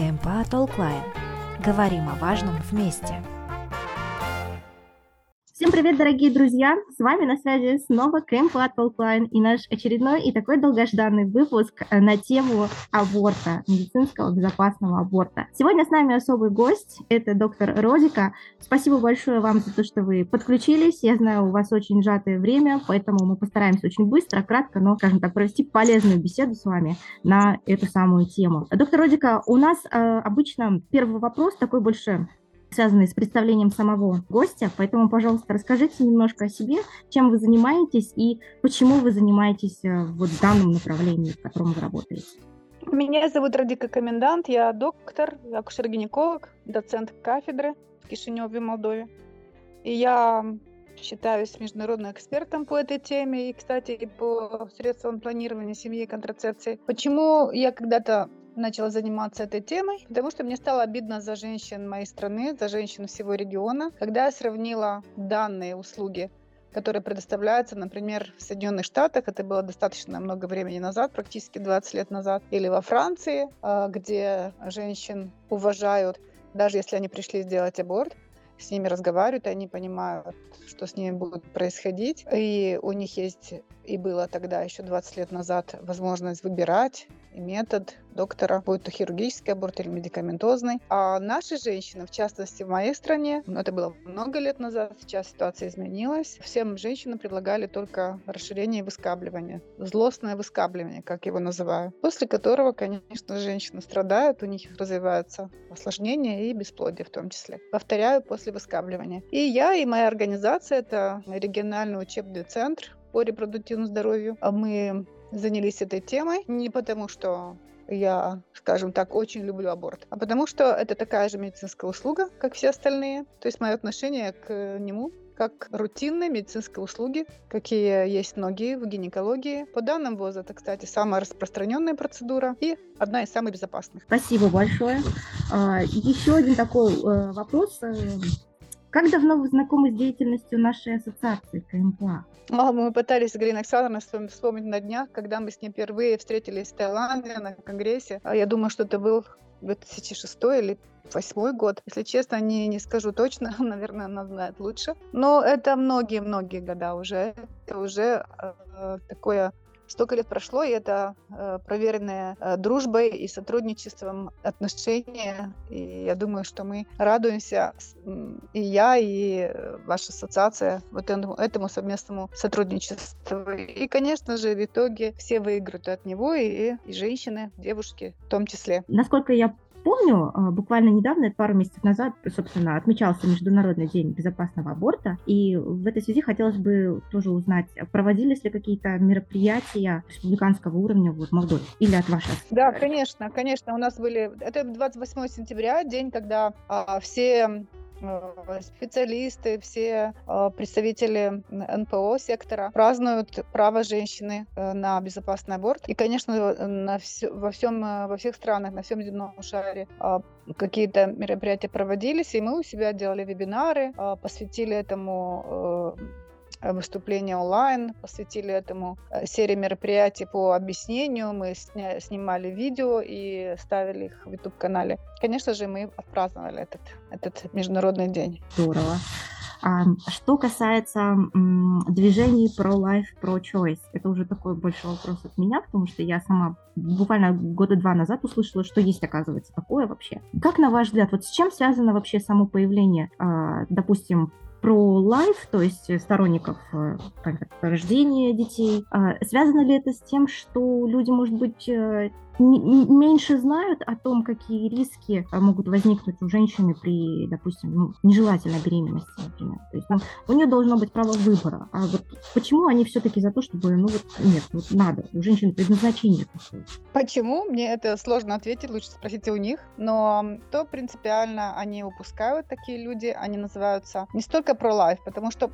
КМПА Толклайн. Говорим о важном вместе. Всем привет, дорогие друзья! С вами на связи снова КМПА Толклайн и наш очередной и такой долгожданный выпуск э, на тему аборта, медицинского безопасного аборта. Сегодня с нами особый гость, это доктор Родика. Спасибо большое вам за то, что вы подключились. Я знаю, у вас очень сжатое время, поэтому мы постараемся очень быстро, кратко, но, скажем так, провести полезную беседу с вами на эту самую тему. Доктор Родика, у нас э, обычно первый вопрос такой больше связанные с представлением самого гостя. Поэтому, пожалуйста, расскажите немножко о себе, чем вы занимаетесь и почему вы занимаетесь э, вот в данном направлении, в котором вы работаете. Меня зовут Радика Комендант, я доктор, акушер-гинеколог, доцент кафедры в Кишиневе, Молдове. И я считаюсь международным экспертом по этой теме и, кстати, по средствам планирования семьи и контрацепции. Почему я когда-то начала заниматься этой темой, потому что мне стало обидно за женщин моей страны, за женщин всего региона, когда я сравнила данные услуги которые предоставляются, например, в Соединенных Штатах, это было достаточно много времени назад, практически 20 лет назад, или во Франции, а, где женщин уважают, даже если они пришли сделать аборт, с ними разговаривают, они понимают, что с ними будет происходить. И у них есть, и было тогда еще 20 лет назад, возможность выбирать метод доктора, будет то хирургический аборт или медикаментозный. А наши женщины, в частности в моей стране, ну, это было много лет назад, сейчас ситуация изменилась, всем женщинам предлагали только расширение выскабливания, злостное выскабливание, как его называю, после которого, конечно, женщины страдают, у них развиваются осложнения и бесплодие в том числе. Повторяю, после выскабливания. И я, и моя организация, это региональный учебный центр по репродуктивному здоровью. А мы занялись этой темой не потому, что я, скажем так, очень люблю аборт, а потому что это такая же медицинская услуга, как все остальные. То есть мое отношение к нему как рутинные медицинские услуги, какие есть многие в гинекологии. По данным ВОЗ, это, кстати, самая распространенная процедура и одна из самых безопасных. Спасибо большое. А, Еще один такой э, вопрос. Как давно вы знакомы с деятельностью нашей ассоциации КМПА? Мы пытались с Галиной Александровной вспомнить на днях, когда мы с ней впервые встретились в Таиланде на конгрессе. А Я думаю, что это был 2006 или восьмой год. Если честно, не, не скажу точно, наверное, она знает лучше. Но это многие-многие года уже. Это уже э, такое Столько лет прошло, и это э, проверенные э, дружбой и сотрудничеством отношения. И я думаю, что мы радуемся, и я, и ваша ассоциация, вот этому совместному сотрудничеству. И, конечно же, в итоге все выиграют от него, и, и женщины, девушки в том числе. Насколько я помню, а, буквально недавно, пару месяцев назад, собственно, отмечался Международный день безопасного аборта, и в этой связи хотелось бы тоже узнать, проводились ли какие-то мероприятия республиканского уровня вот, в Молдове или от вашей? Да, конечно, конечно, у нас были, это 28 сентября, день, когда а, все специалисты, все э, представители НПО сектора празднуют право женщины э, на безопасный аборт. И, конечно, на все, во, всем, во всех странах, на всем земном шаре какие-то мероприятия проводились, и мы у себя делали вебинары, посвятили этому Э, выступления онлайн, посвятили этому э, серии мероприятий по объяснению. Мы сня- снимали видео и ставили их в YouTube-канале. Конечно же, мы отпраздновали этот, этот международный день. Здорово. А, что касается движений pro-life, pro-choice, это уже такой больше вопрос от меня, потому что я сама буквально года два назад услышала, что есть, оказывается, такое вообще. Как, на ваш взгляд, вот с чем связано вообще само появление, а, допустим, про лайф, то есть сторонников э, рождения детей. А связано ли это с тем, что люди, может быть, э, меньше знают о том, какие риски а, могут возникнуть у женщины при, допустим, ну, нежелательной беременности, например. То есть ну, у нее должно быть право выбора. А вот почему они все-таки за то, чтобы, ну вот, нет, вот надо, у женщин предназначение такое? Почему? Мне это сложно ответить, лучше спросите у них. Но то принципиально они упускают такие люди, они называются не столько про лайф, потому что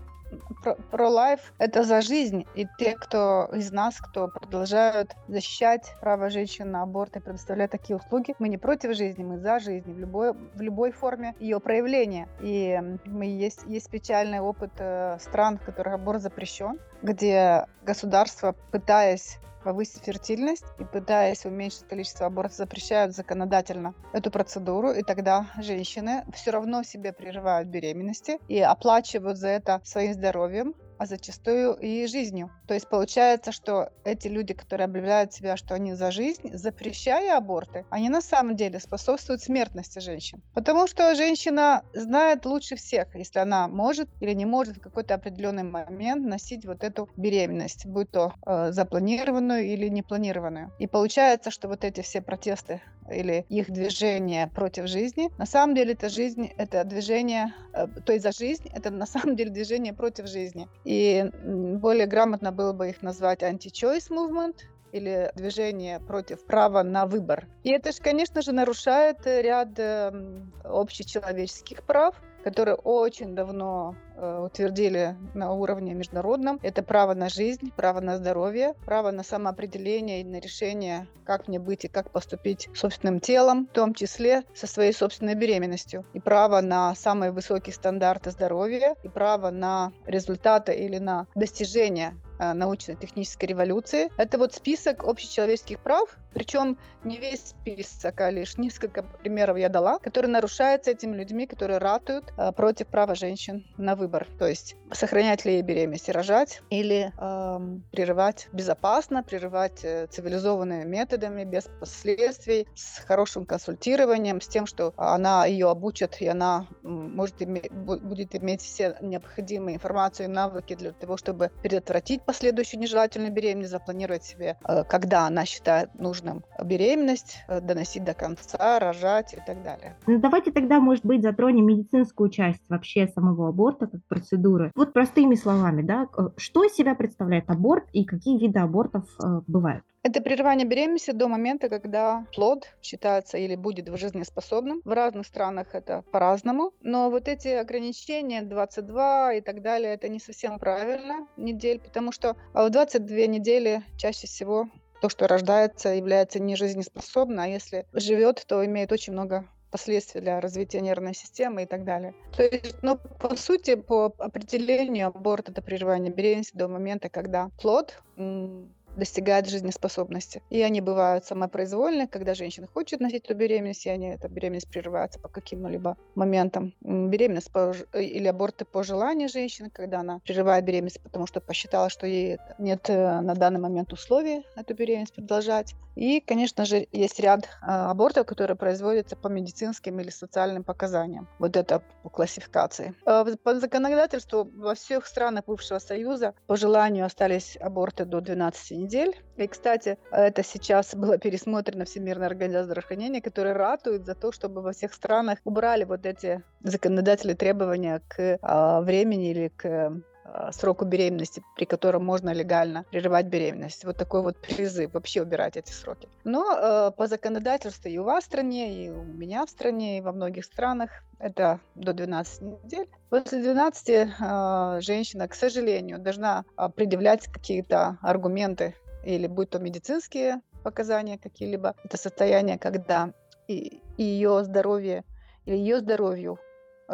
про лайф это за жизнь. И те, кто из нас, кто продолжают защищать право женщин на аборт и предоставлять такие услуги, мы не против жизни, мы за жизнь в любой, в любой форме ее проявления. И мы есть, есть печальный опыт э, стран, в которых аборт запрещен, где государство, пытаясь повысить фертильность и пытаясь уменьшить количество абортов, запрещают законодательно эту процедуру, и тогда женщины все равно себе прерывают беременности и оплачивают за это своим здоровьем, а зачастую и жизнью. То есть получается, что эти люди, которые объявляют себя, что они за жизнь, запрещая аборты, они на самом деле способствуют смертности женщин. Потому что женщина знает лучше всех, если она может или не может в какой-то определенный момент носить вот эту беременность, будь то э, запланированную или непланированную. И получается, что вот эти все протесты или их движение против жизни, на самом деле это жизнь, это движение, э, то есть за жизнь, это на самом деле движение против жизни. И более грамотно было бы их назвать anti-choice movement, или движение против права на выбор. И это же, конечно же, нарушает ряд эм, общечеловеческих прав, которые очень давно э, утвердили на уровне международном. Это право на жизнь, право на здоровье, право на самоопределение и на решение, как мне быть и как поступить собственным телом, в том числе со своей собственной беременностью. И право на самые высокие стандарты здоровья, и право на результаты или на достижение э, научно-технической революции. Это вот список общечеловеческих прав, причем не весь список, а лишь несколько примеров я дала, которые нарушаются этими людьми, которые ратуют э, против права женщин на выбор. То есть сохранять ли ей беременность и рожать, или э, прерывать безопасно, прерывать э, цивилизованными методами, без последствий, с хорошим консультированием, с тем, что она ее обучат, и она может иметь, будет иметь все необходимые информацию и навыки для того, чтобы предотвратить последующую нежелательную беременность, запланировать себе, э, когда она считает нужным беременность, э, доносить до конца, рожать и так далее. Ну, давайте тогда, может быть, затронем медицинскую часть вообще самого аборта как процедуры. Вот простыми словами, да, что из себя представляет аборт и какие виды абортов э, бывают? Это прерывание беременности до момента, когда плод считается или будет жизнеспособным. В разных странах это по-разному. Но вот эти ограничения 22 и так далее, это не совсем правильно недель, потому что в 22 недели чаще всего то, что рождается, является нежизнеспособно, а если живет, то имеет очень много последствий для развития нервной системы и так далее. То есть, ну, по сути, по определению аборт – это прерывание беременности до момента, когда плод достигает жизнеспособности. И они бывают самопроизвольны, когда женщина хочет носить эту беременность, и они, эта беременность прерывается по каким-либо моментам. Беременность по, или аборты по желанию женщины, когда она прерывает беременность, потому что посчитала, что ей нет э, на данный момент условий эту беременность продолжать. И, конечно же, есть ряд а, абортов, которые производятся по медицинским или социальным показаниям. Вот это по классификации. А, по законодательству во всех странах бывшего Союза по желанию остались аборты до 12 недель. И, кстати, это сейчас было пересмотрено Всемирной организацией здравоохранения, которая ратует за то, чтобы во всех странах убрали вот эти законодательные требования к а, времени или к сроку беременности, при котором можно легально прерывать беременность. Вот такой вот призыв вообще убирать эти сроки. Но э, по законодательству и у вас в стране, и у меня в стране, и во многих странах это до 12 недель. После 12 э, женщина, к сожалению, должна предъявлять какие-то аргументы или будь то медицинские показания какие-либо, это состояние, когда и, и ее здоровье или ее здоровью Э,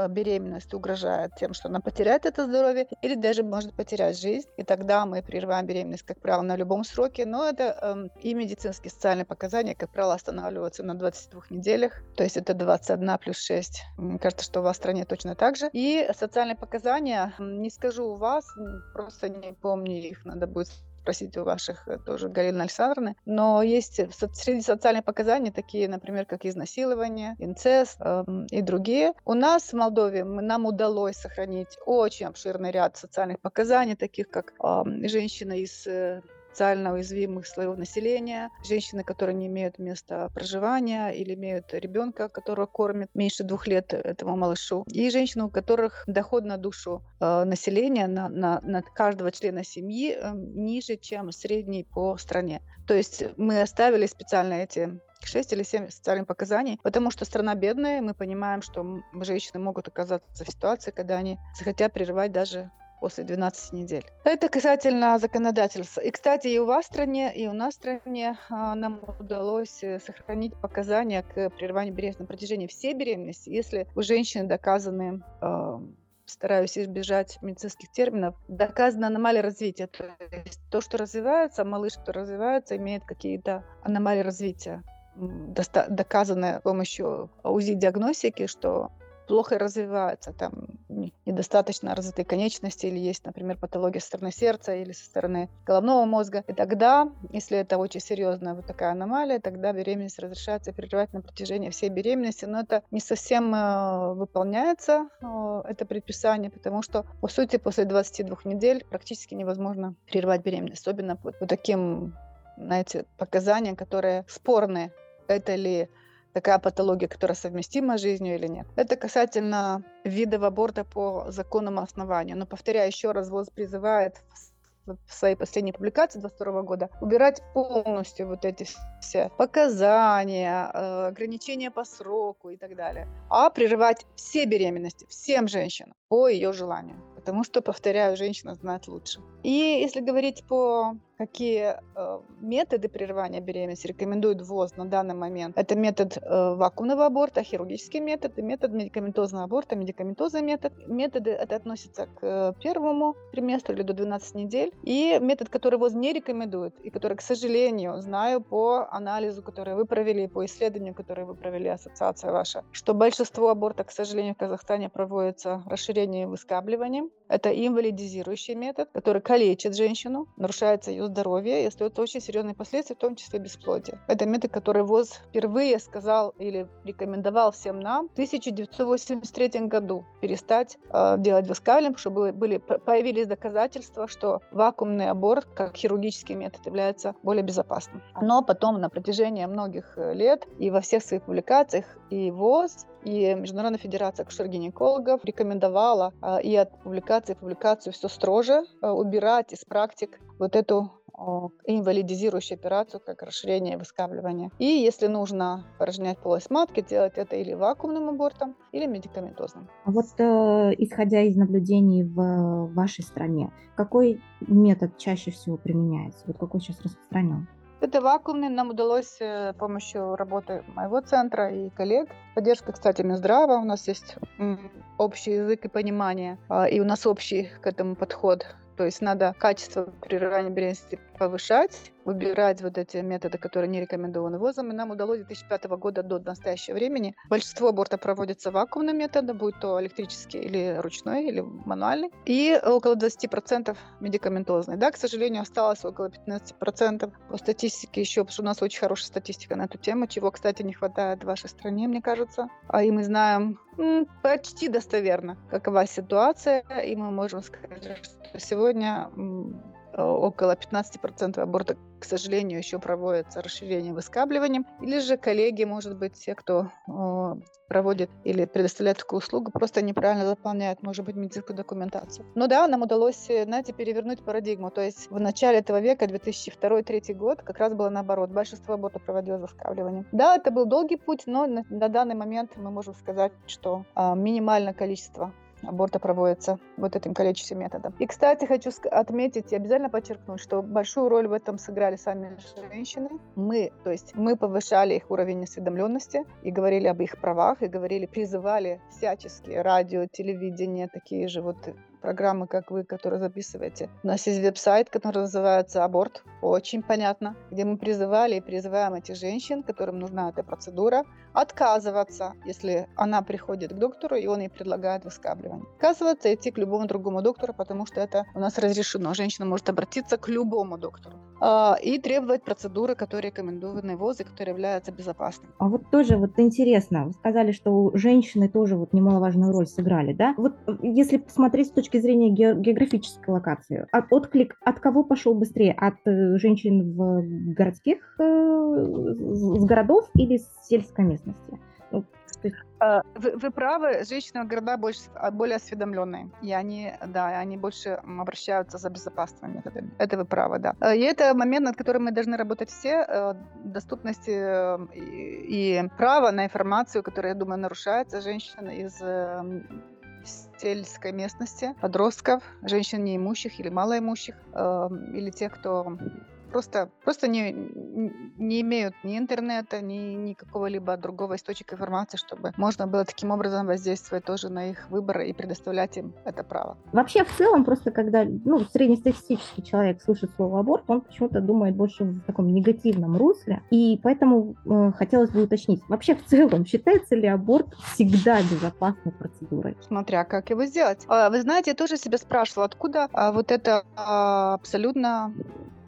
беременность угрожает тем, что она потеряет это здоровье или даже может потерять жизнь. И тогда мы прерываем беременность, как правило, на любом сроке. Но это э, и медицинские социальные показания, как правило, останавливаются на 22 неделях. То есть это 21 плюс 6. Мне кажется, что у вас в стране точно так же. И социальные показания, не скажу у вас, просто не помню их, надо будет спросить у ваших э, тоже Галины Александровны. Но есть среди социальных показаний такие, например, как изнасилование, инцест э, и другие. У нас в Молдове нам удалось сохранить очень обширный ряд социальных показаний, таких как э, женщина из э, социально уязвимых слоев населения, женщины, которые не имеют места проживания или имеют ребенка, которого кормят меньше двух лет этому малышу, и женщины, у которых доход на душу э, населения, на, на, на каждого члена семьи э, ниже, чем средний по стране. То есть мы оставили специально эти 6 или 7 социальных показаний, потому что страна бедная, мы понимаем, что женщины могут оказаться в ситуации, когда они захотят прерывать даже после 12 недель. Это касательно законодательства. И, кстати, и у вас в стране, и у нас в стране а, нам удалось э, сохранить показания к прерыванию беременности на протяжении всей беременности, если у женщины доказаны а, стараюсь избежать медицинских терминов, доказана аномалия развития. То есть то, что развивается, малыш, кто развивается, имеет какие-то аномалии развития доказанное с помощью УЗИ-диагностики, что плохо развиваются, там недостаточно развитые конечности, или есть, например, патология со стороны сердца или со стороны головного мозга. И тогда, если это очень серьезная вот такая аномалия, тогда беременность разрешается прерывать на протяжении всей беременности. Но это не совсем э, выполняется, э, это предписание, потому что, по сути, после 22 недель практически невозможно прервать беременность, особенно по, по таким знаете, показания, которые спорные. Это ли такая патология, которая совместима с жизнью или нет. Это касательно видов аборта по законному основанию. Но, повторяю еще раз, ВОЗ призывает в своей последней публикации 22 года убирать полностью вот эти все показания, э, ограничения по сроку и так далее, а прерывать все беременности всем женщинам по ее желанию. Потому что, повторяю, женщина знает лучше. И если говорить по какие э, методы прерывания беременности рекомендует ВОЗ на данный момент. Это метод э, вакуумного аборта, хирургический метод и метод медикаментозного аборта, медикаментозный метод. Методы это относятся к э, первому триместру или до 12 недель. И метод, который ВОЗ не рекомендует, и который, к сожалению, знаю по анализу, который вы провели, по исследованию, которое вы провели, ассоциация ваша, что большинство абортов, к сожалению, в Казахстане проводится расширением и выскабливанием. Это инвалидизирующий метод, который калечит женщину, нарушается ее здоровье и остается очень серьезные последствия, в том числе бесплодие. Это метод, который ВОЗ впервые сказал или рекомендовал всем нам в 1983 году перестать э, делать выскабливание, чтобы были, появились доказательства, что вакуумный аборт как хирургический метод является более безопасным. Но потом на протяжении многих э, лет и во всех своих публикациях и ВОЗ, и Международная федерация акушер-гинекологов рекомендовала а, и от публикации к публикации все строже а, убирать из практик вот эту инвалидизирующую операцию, как расширение и выскабливание. И если нужно порожнять полость матки, делать это или вакуумным абортом, или медикаментозным. А вот э, исходя из наблюдений в вашей стране, какой метод чаще всего применяется? Вот какой сейчас распространен? Это вакуумный. Нам удалось с помощью работы моего центра и коллег, поддержка, кстати, Минздрава, у нас есть общий язык и понимание, а, и у нас общий к этому подход то есть надо качество прерывания беременности повышать, выбирать вот эти методы, которые не рекомендованы ВОЗом. И нам удалось с 2005 года до настоящего времени. Большинство абортов проводится вакуумным методом, будь то электрический или ручной, или мануальный. И около 20% медикаментозный. Да, к сожалению, осталось около 15% по статистике еще, потому что у нас очень хорошая статистика на эту тему, чего, кстати, не хватает в вашей стране, мне кажется. А и мы знаем почти достоверно, какова ситуация, и мы можем сказать, что сегодня около 15% абортов, к сожалению, еще проводятся расширением выскабливанием. Или же коллеги, может быть, те, кто проводит или предоставляет такую услугу, просто неправильно заполняют, может быть, медицинскую документацию. Но да, нам удалось, э, знаете, перевернуть парадигму. То есть в начале этого века, 2002-2003 год, как раз было наоборот. Большинство абортов проводилось выскабливанием. Да, это был долгий путь, но на, данный момент мы можем сказать, что минимальное количество аборта проводится вот этим количеством методов. И, кстати, хочу отметить и обязательно подчеркнуть, что большую роль в этом сыграли сами женщины. Мы, то есть мы повышали их уровень осведомленности и говорили об их правах, и говорили, призывали всячески радио, телевидение, такие же вот программы, как вы, которые записываете. У нас есть веб-сайт, который называется «Аборт». Очень понятно. Где мы призывали и призываем этих женщин, которым нужна эта процедура, отказываться, если она приходит к доктору, и он ей предлагает выскабливание. Отказываться и идти к любому другому доктору, потому что это у нас разрешено. Женщина может обратиться к любому доктору а, и требовать процедуры, которые рекомендованы ВОЗ и которые являются безопасными. А вот тоже вот интересно, вы сказали, что женщины тоже вот немаловажную роль сыграли, да? Вот э, если посмотреть с точки зрения географической локации, от, отклик от кого пошел быстрее? От э, женщин в городских, э, с городов или с сельской местности? Ну, а, вы, вы правы, женщины в города больше, а, более осведомленные, и они, да, они больше обращаются за безопасными методами. Это вы правы, да. А, и это момент, над которым мы должны работать все, э, доступности э, и, и право на информацию, которая, я думаю, нарушается женщины из сельской местности, подростков, женщин неимущих или малоимущих, э, или тех, кто просто, просто не, не имеют ни интернета, ни, ни какого-либо другого источника информации, чтобы можно было таким образом воздействовать тоже на их выбор и предоставлять им это право. Вообще, в целом, просто когда ну, среднестатистический человек слышит слово аборт, он почему-то думает больше в таком негативном русле. И поэтому э, хотелось бы уточнить, вообще в целом считается ли аборт всегда безопасной процедурой? Смотря как его сделать. А, вы знаете, я тоже себя спрашивала, откуда а, вот это а, абсолютно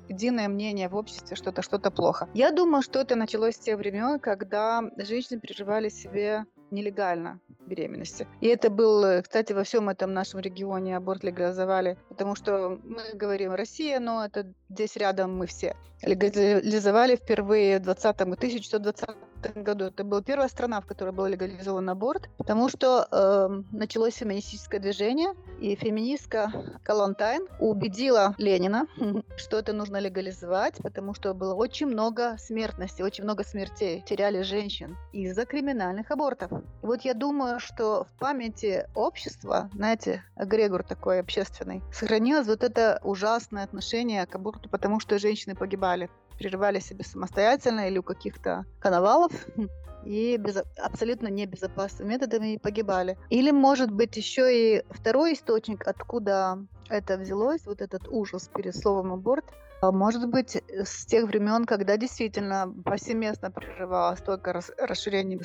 единое мнение в обществе, что это что-то плохо. Я думаю, что это началось с тех времен, когда женщины переживали себе нелегально беременности. И это был, кстати, во всем этом нашем регионе аборт легализовали, потому что мы говорим Россия, но это здесь рядом мы все. Легализовали впервые в 20 1920 году. Это была первая страна, в которой был легализован аборт, потому что э, началось феминистическое движение, и феминистка Калантайн убедила Ленина, что это нужно легализовать, потому что было очень много смертности, очень много смертей теряли женщин из-за криминальных абортов. И вот я думаю, что в памяти общества, знаете, Грегор такой общественный, сохранилось вот это ужасное отношение к аборту, потому что женщины погибали прерывали себе самостоятельно или у каких-то коновалов и без, абсолютно небезопасными методами погибали. Или, может быть, еще и второй источник, откуда это взялось, вот этот ужас перед словом аборт, а, может быть, с тех времен, когда действительно повсеместно прерывалось только расширение и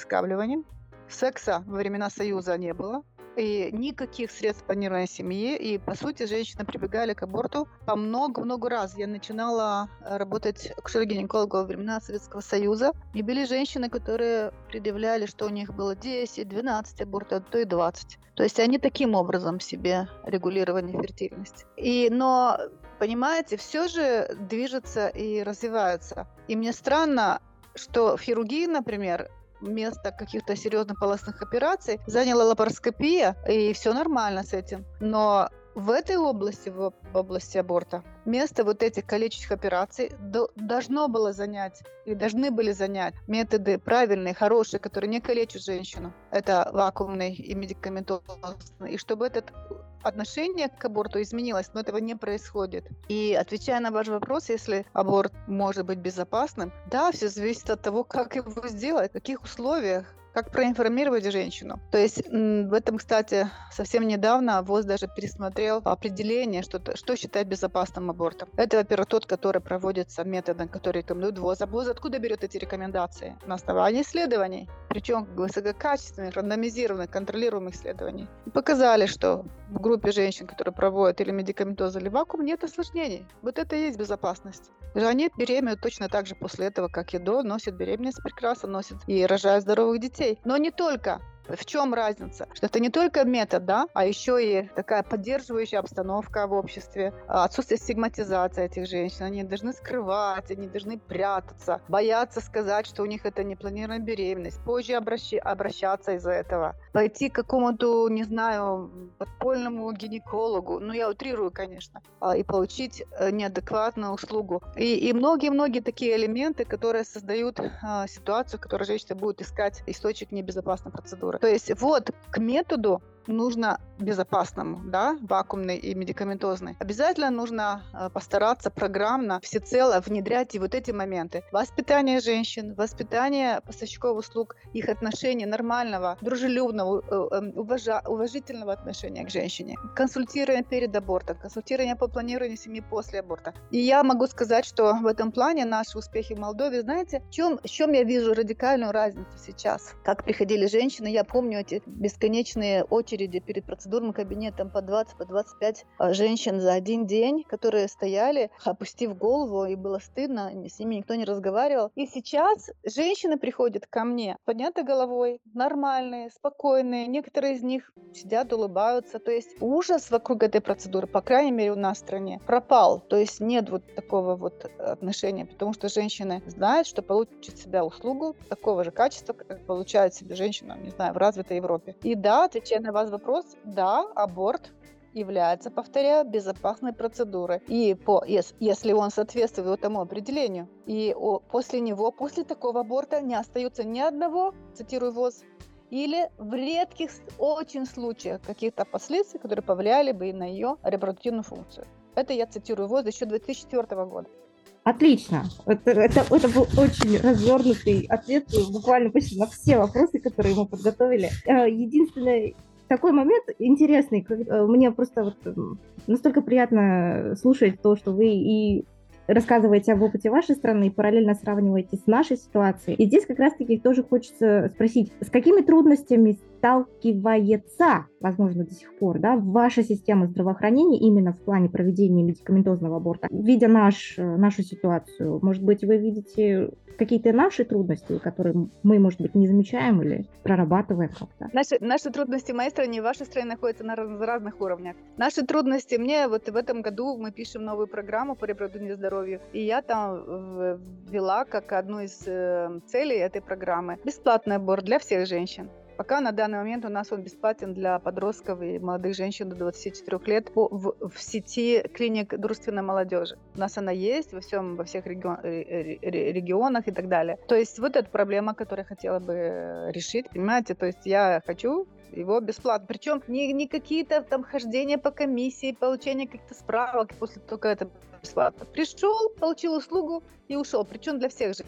Секса во времена Союза не было и никаких средств планирования семьи, и, по сути, женщины прибегали к аборту по много-много раз. Я начинала э, работать акушер-гинекологом во времена Советского Союза, и были женщины, которые предъявляли, что у них было 10, 12 абортов, а то и 20. То есть они таким образом себе регулировали фертильность. И, но, понимаете, все же движется и развивается. И мне странно, что в хирургии, например, вместо каких-то серьезных полостных операций заняла лапароскопия, и все нормально с этим. Но в этой области, в области аборта, место вот этих калечащих операций должно было занять, и должны были занять методы правильные, хорошие, которые не калечат женщину. Это вакуумный и медикаментозный. И чтобы этот отношение к аборту изменилось, но этого не происходит. И отвечая на ваш вопрос, если аборт может быть безопасным, да, все зависит от того, как его сделать, в каких условиях, как проинформировать женщину. То есть в этом, кстати, совсем недавно ВОЗ даже пересмотрел определение, что, что считать безопасным абортом. Это, во-первых, тот, который проводится методом, который рекомендует ВОЗ. А ВОЗ откуда берет эти рекомендации? На основании исследований, причем высококачественных, рандомизированных, контролируемых исследований. И показали, что в группе женщин, которые проводят или медикаментоз, или вакуум, нет осложнений. Вот это и есть безопасность. Они беременеют точно так же после этого, как и до, носят беременность прекрасно, носят и рожают здоровых детей. Но не только. В чем разница? Что это не только метод, да, а еще и такая поддерживающая обстановка в обществе, а, отсутствие стигматизации этих женщин. Они должны скрывать, они должны прятаться, бояться сказать, что у них это непланированная беременность, позже обращи, обращаться из-за этого, пойти к какому-то, не знаю, подпольному гинекологу, ну я утрирую, конечно, а, и получить э, неадекватную услугу. И многие-многие такие элементы, которые создают а, ситуацию, в которой женщина будет искать источник небезопасной процедуры. То есть вот к методу нужно безопасному, да, вакуумный и медикаментозный, обязательно нужно э, постараться программно всецело внедрять и вот эти моменты. Воспитание женщин, воспитание поставщиков услуг, их отношения нормального, дружелюбного, э, эм, уважа, уважительного отношения к женщине, консультирование перед абортом, консультирование по планированию семьи после аборта. И я могу сказать, что в этом плане наши успехи в Молдове, знаете, в чем, в чем я вижу радикальную разницу сейчас? Как приходили женщины, я помню эти бесконечные очереди очереди перед процедурным кабинетом по 20, по 25 а, женщин за один день, которые стояли, опустив голову, и было стыдно, с ними никто не разговаривал. И сейчас женщины приходят ко мне, поднятой головой, нормальные, спокойные. Некоторые из них сидят, улыбаются. То есть ужас вокруг этой процедуры, по крайней мере, у нас в стране, пропал. То есть нет вот такого вот отношения, потому что женщины знают, что получат себя услугу такого же качества, как получает себе женщина, не знаю, в развитой Европе. И да, отвечая на вас вопрос, да, аборт является, повторяю, безопасной процедурой. И по, если он соответствует этому определению. И после него, после такого аборта не остается ни одного, цитирую ВОЗ, или в редких очень случаях каких-то последствий, которые повлияли бы на ее репродуктивную функцию. Это я цитирую ВОЗ еще 2004 года. Отлично. Это, это, это был очень развернутый ответ буквально почти на все вопросы, которые мы подготовили. Э, единственное, такой момент интересный. Э, мне просто вот настолько приятно слушать то, что вы и рассказываете об опыте вашей страны и параллельно сравниваете с нашей ситуацией. И здесь как раз-таки тоже хочется спросить, с какими трудностями сталкивается, возможно, до сих пор, да, ваша система здравоохранения именно в плане проведения медикаментозного аборта, видя наш, нашу ситуацию? Может быть, вы видите какие-то наши трудности, которые мы, может быть, не замечаем или прорабатываем как-то? Наши, наши трудности в моей стране и в вашей стране находятся на раз, разных уровнях. Наши трудности, мне вот в этом году мы пишем новую программу по репродуктивному здоровью, и я там ввела как одну из э, целей этой программы бесплатный аборт для всех женщин. Пока на данный момент у нас он бесплатен для подростков и молодых женщин до 24 лет в, в сети клиник дружественной молодежи. У нас она есть во всем, во всех регион, регионах и так далее. То есть вот эта проблема, которую я хотела бы решить, понимаете? То есть я хочу его бесплатно. Причем не, не какие-то там хождения по комиссии, получение каких-то справок после только это бесплатно. Пришел, получил услугу и ушел. Причем для всех же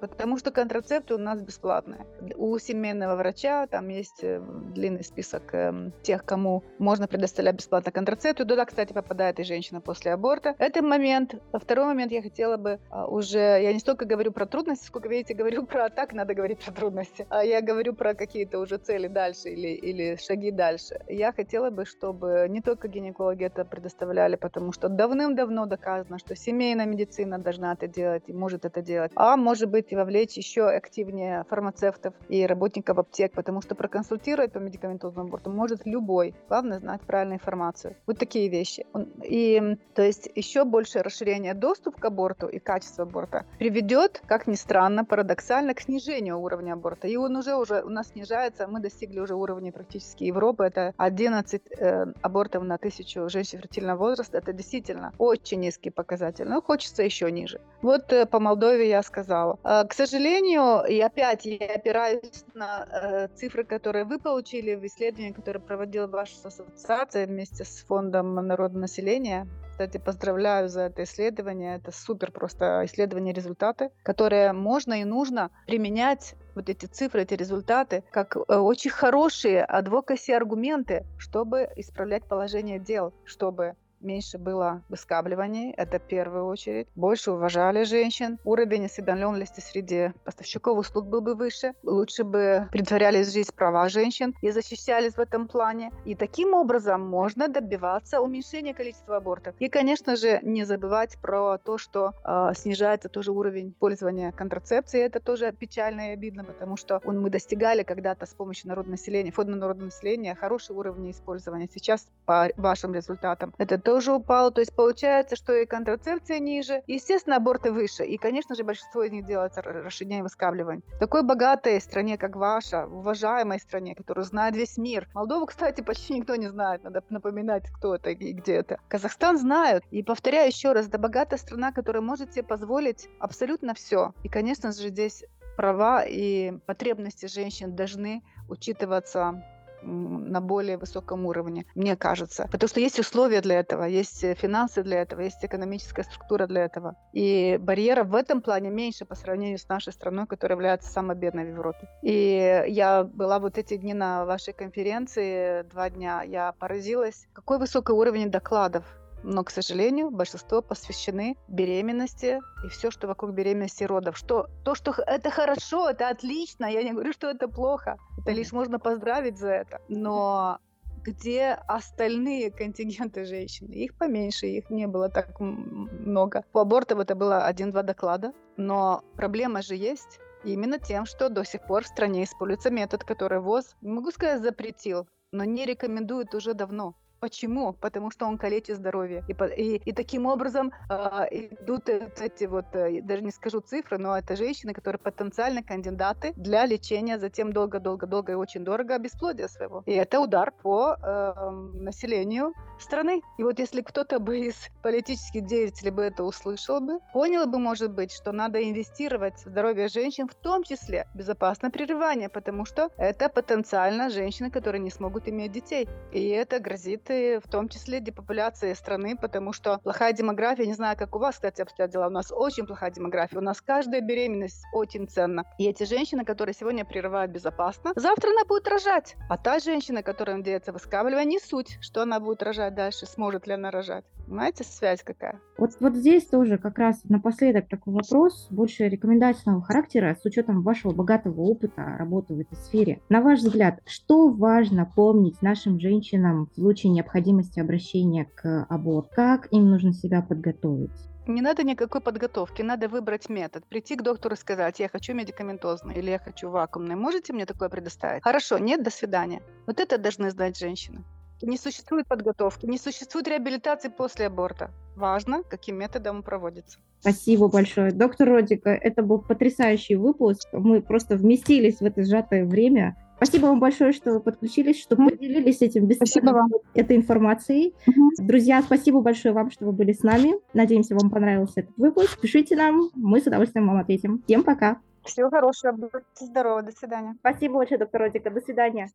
Потому что контрацепты у нас бесплатные. У семейного врача там есть э, длинный список эм, тех, кому можно предоставлять бесплатно контрацепты. Туда, кстати, попадает и женщина после аборта. Это момент. А второй момент я хотела бы а, уже... Я не столько говорю про трудности, сколько, видите, говорю про... Так надо говорить про трудности. А я говорю про какие-то уже цели дальше или, или шаги дальше. Я хотела бы, чтобы не только гинекологи это предоставляли, потому что давным-давно доказано, что семейная медицина должна это делать и может это делать. А может быть, и вовлечь еще активнее фармацевтов и работников аптек, потому что проконсультировать по медикаментозному аборту может любой. Главное знать правильную информацию. Вот такие вещи. И то есть еще большее расширение доступа к аборту и качество аборта приведет, как ни странно, парадоксально, к снижению уровня аборта. И он уже, уже у нас снижается, мы достигли уже уровня практически Европы. Это 11 э, абортов на тысячу женщин фертильного возраста. Это действительно очень низкий показатель. Но хочется еще ниже. Вот э, по Молдове я сказала. А, к сожалению, и опять я опираюсь на э, цифры, которые вы получили в исследовании, которое проводила ваша ассоциация вместе с Фондом народного населения. Кстати, поздравляю за это исследование. Это супер просто исследование результаты, которые можно и нужно применять вот эти цифры, эти результаты, как э, очень хорошие адвокаси аргументы, чтобы исправлять положение дел, чтобы меньше было выскабливаний, это в первую очередь. Больше уважали женщин. Уровень осведомленности среди поставщиков услуг был бы выше. Лучше бы притворялись жизнь права женщин и защищались в этом плане. И таким образом можно добиваться уменьшения количества абортов. И, конечно же, не забывать про то, что э, снижается тоже уровень пользования контрацепцией. Это тоже печально и обидно, потому что он, мы достигали когда-то с помощью народного населения, фонда народного населения хороший уровень использования. Сейчас по вашим результатам это тоже упало. То есть получается, что и контрацепция ниже, естественно, аборты выше. И, конечно же, большинство из них делается расширение выскабливания. В такой богатой стране, как ваша, уважаемой стране, которую знает весь мир. Молдову, кстати, почти никто не знает. Надо напоминать, кто это и где это. Казахстан знают. И повторяю еще раз, это богатая страна, которая может себе позволить абсолютно все. И, конечно же, здесь права и потребности женщин должны учитываться на более высоком уровне, мне кажется. Потому что есть условия для этого, есть э, финансы для этого, есть экономическая структура для этого. И барьеров в этом плане меньше по сравнению с нашей страной, которая является самой бедной в Европе. И я была вот эти дни на вашей конференции, два дня, я поразилась, какой высокий уровень докладов но, к сожалению, большинство посвящены беременности и все, что вокруг беременности и родов. Что, то, что это хорошо, это отлично, я не говорю, что это плохо, это лишь можно поздравить за это. Но где остальные контингенты женщин? Их поменьше, их не было так много. По абортам это было один-два доклада, но проблема же есть именно тем, что до сих пор в стране используется метод, который ВОЗ, не могу сказать, запретил, но не рекомендует уже давно. Почему? Потому что он калечит здоровье. И, и, и таким образом э, идут эти вот, э, даже не скажу цифры, но это женщины, которые потенциально кандидаты для лечения затем долго-долго-долго и очень дорого бесплодия своего. И это удар по э, населению страны. И вот если кто-то бы из политических деятелей бы это услышал бы, понял бы, может быть, что надо инвестировать в здоровье женщин, в том числе безопасное прерывание, потому что это потенциально женщины, которые не смогут иметь детей. И это грозит и в том числе депопуляцией страны, потому что плохая демография, не знаю, как у вас, кстати, обстоят дела, у нас очень плохая демография, у нас каждая беременность очень ценна. И эти женщины, которые сегодня прерывают безопасно, завтра она будет рожать. А та женщина, которая надеется выскабливание, не суть, что она будет рожать дальше, сможет ли она рожать. Понимаете, связь какая? Вот, вот здесь тоже как раз напоследок такой вопрос, больше рекомендательного характера, с учетом вашего богатого опыта работы в этой сфере. На ваш взгляд, что важно помнить нашим женщинам в случае необходимости обращения к аборту? Как им нужно себя подготовить? Не надо никакой подготовки, надо выбрать метод. Прийти к доктору и сказать, я хочу медикаментозный или я хочу вакуумный. Можете мне такое предоставить? Хорошо, нет, до свидания. Вот это должны знать женщины. Не существует подготовки, не существует реабилитации после аборта. Важно, каким методом проводится. Спасибо большое. Доктор Родика, это был потрясающий выпуск. Мы просто вместились в это сжатое время. Спасибо вам большое, что вы подключились, что поделились этим Спасибо вам. этой информацией. Друзья, спасибо большое вам, что вы были с нами. Надеемся, вам понравился этот выпуск. Пишите нам, мы с удовольствием вам ответим. Всем пока. Всего хорошего, будьте здоровы, до свидания. Спасибо большое, доктор Родика. До свидания.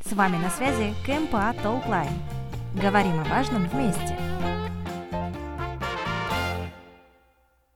С вами на связи КМПА Толклайн. Говорим о важном вместе.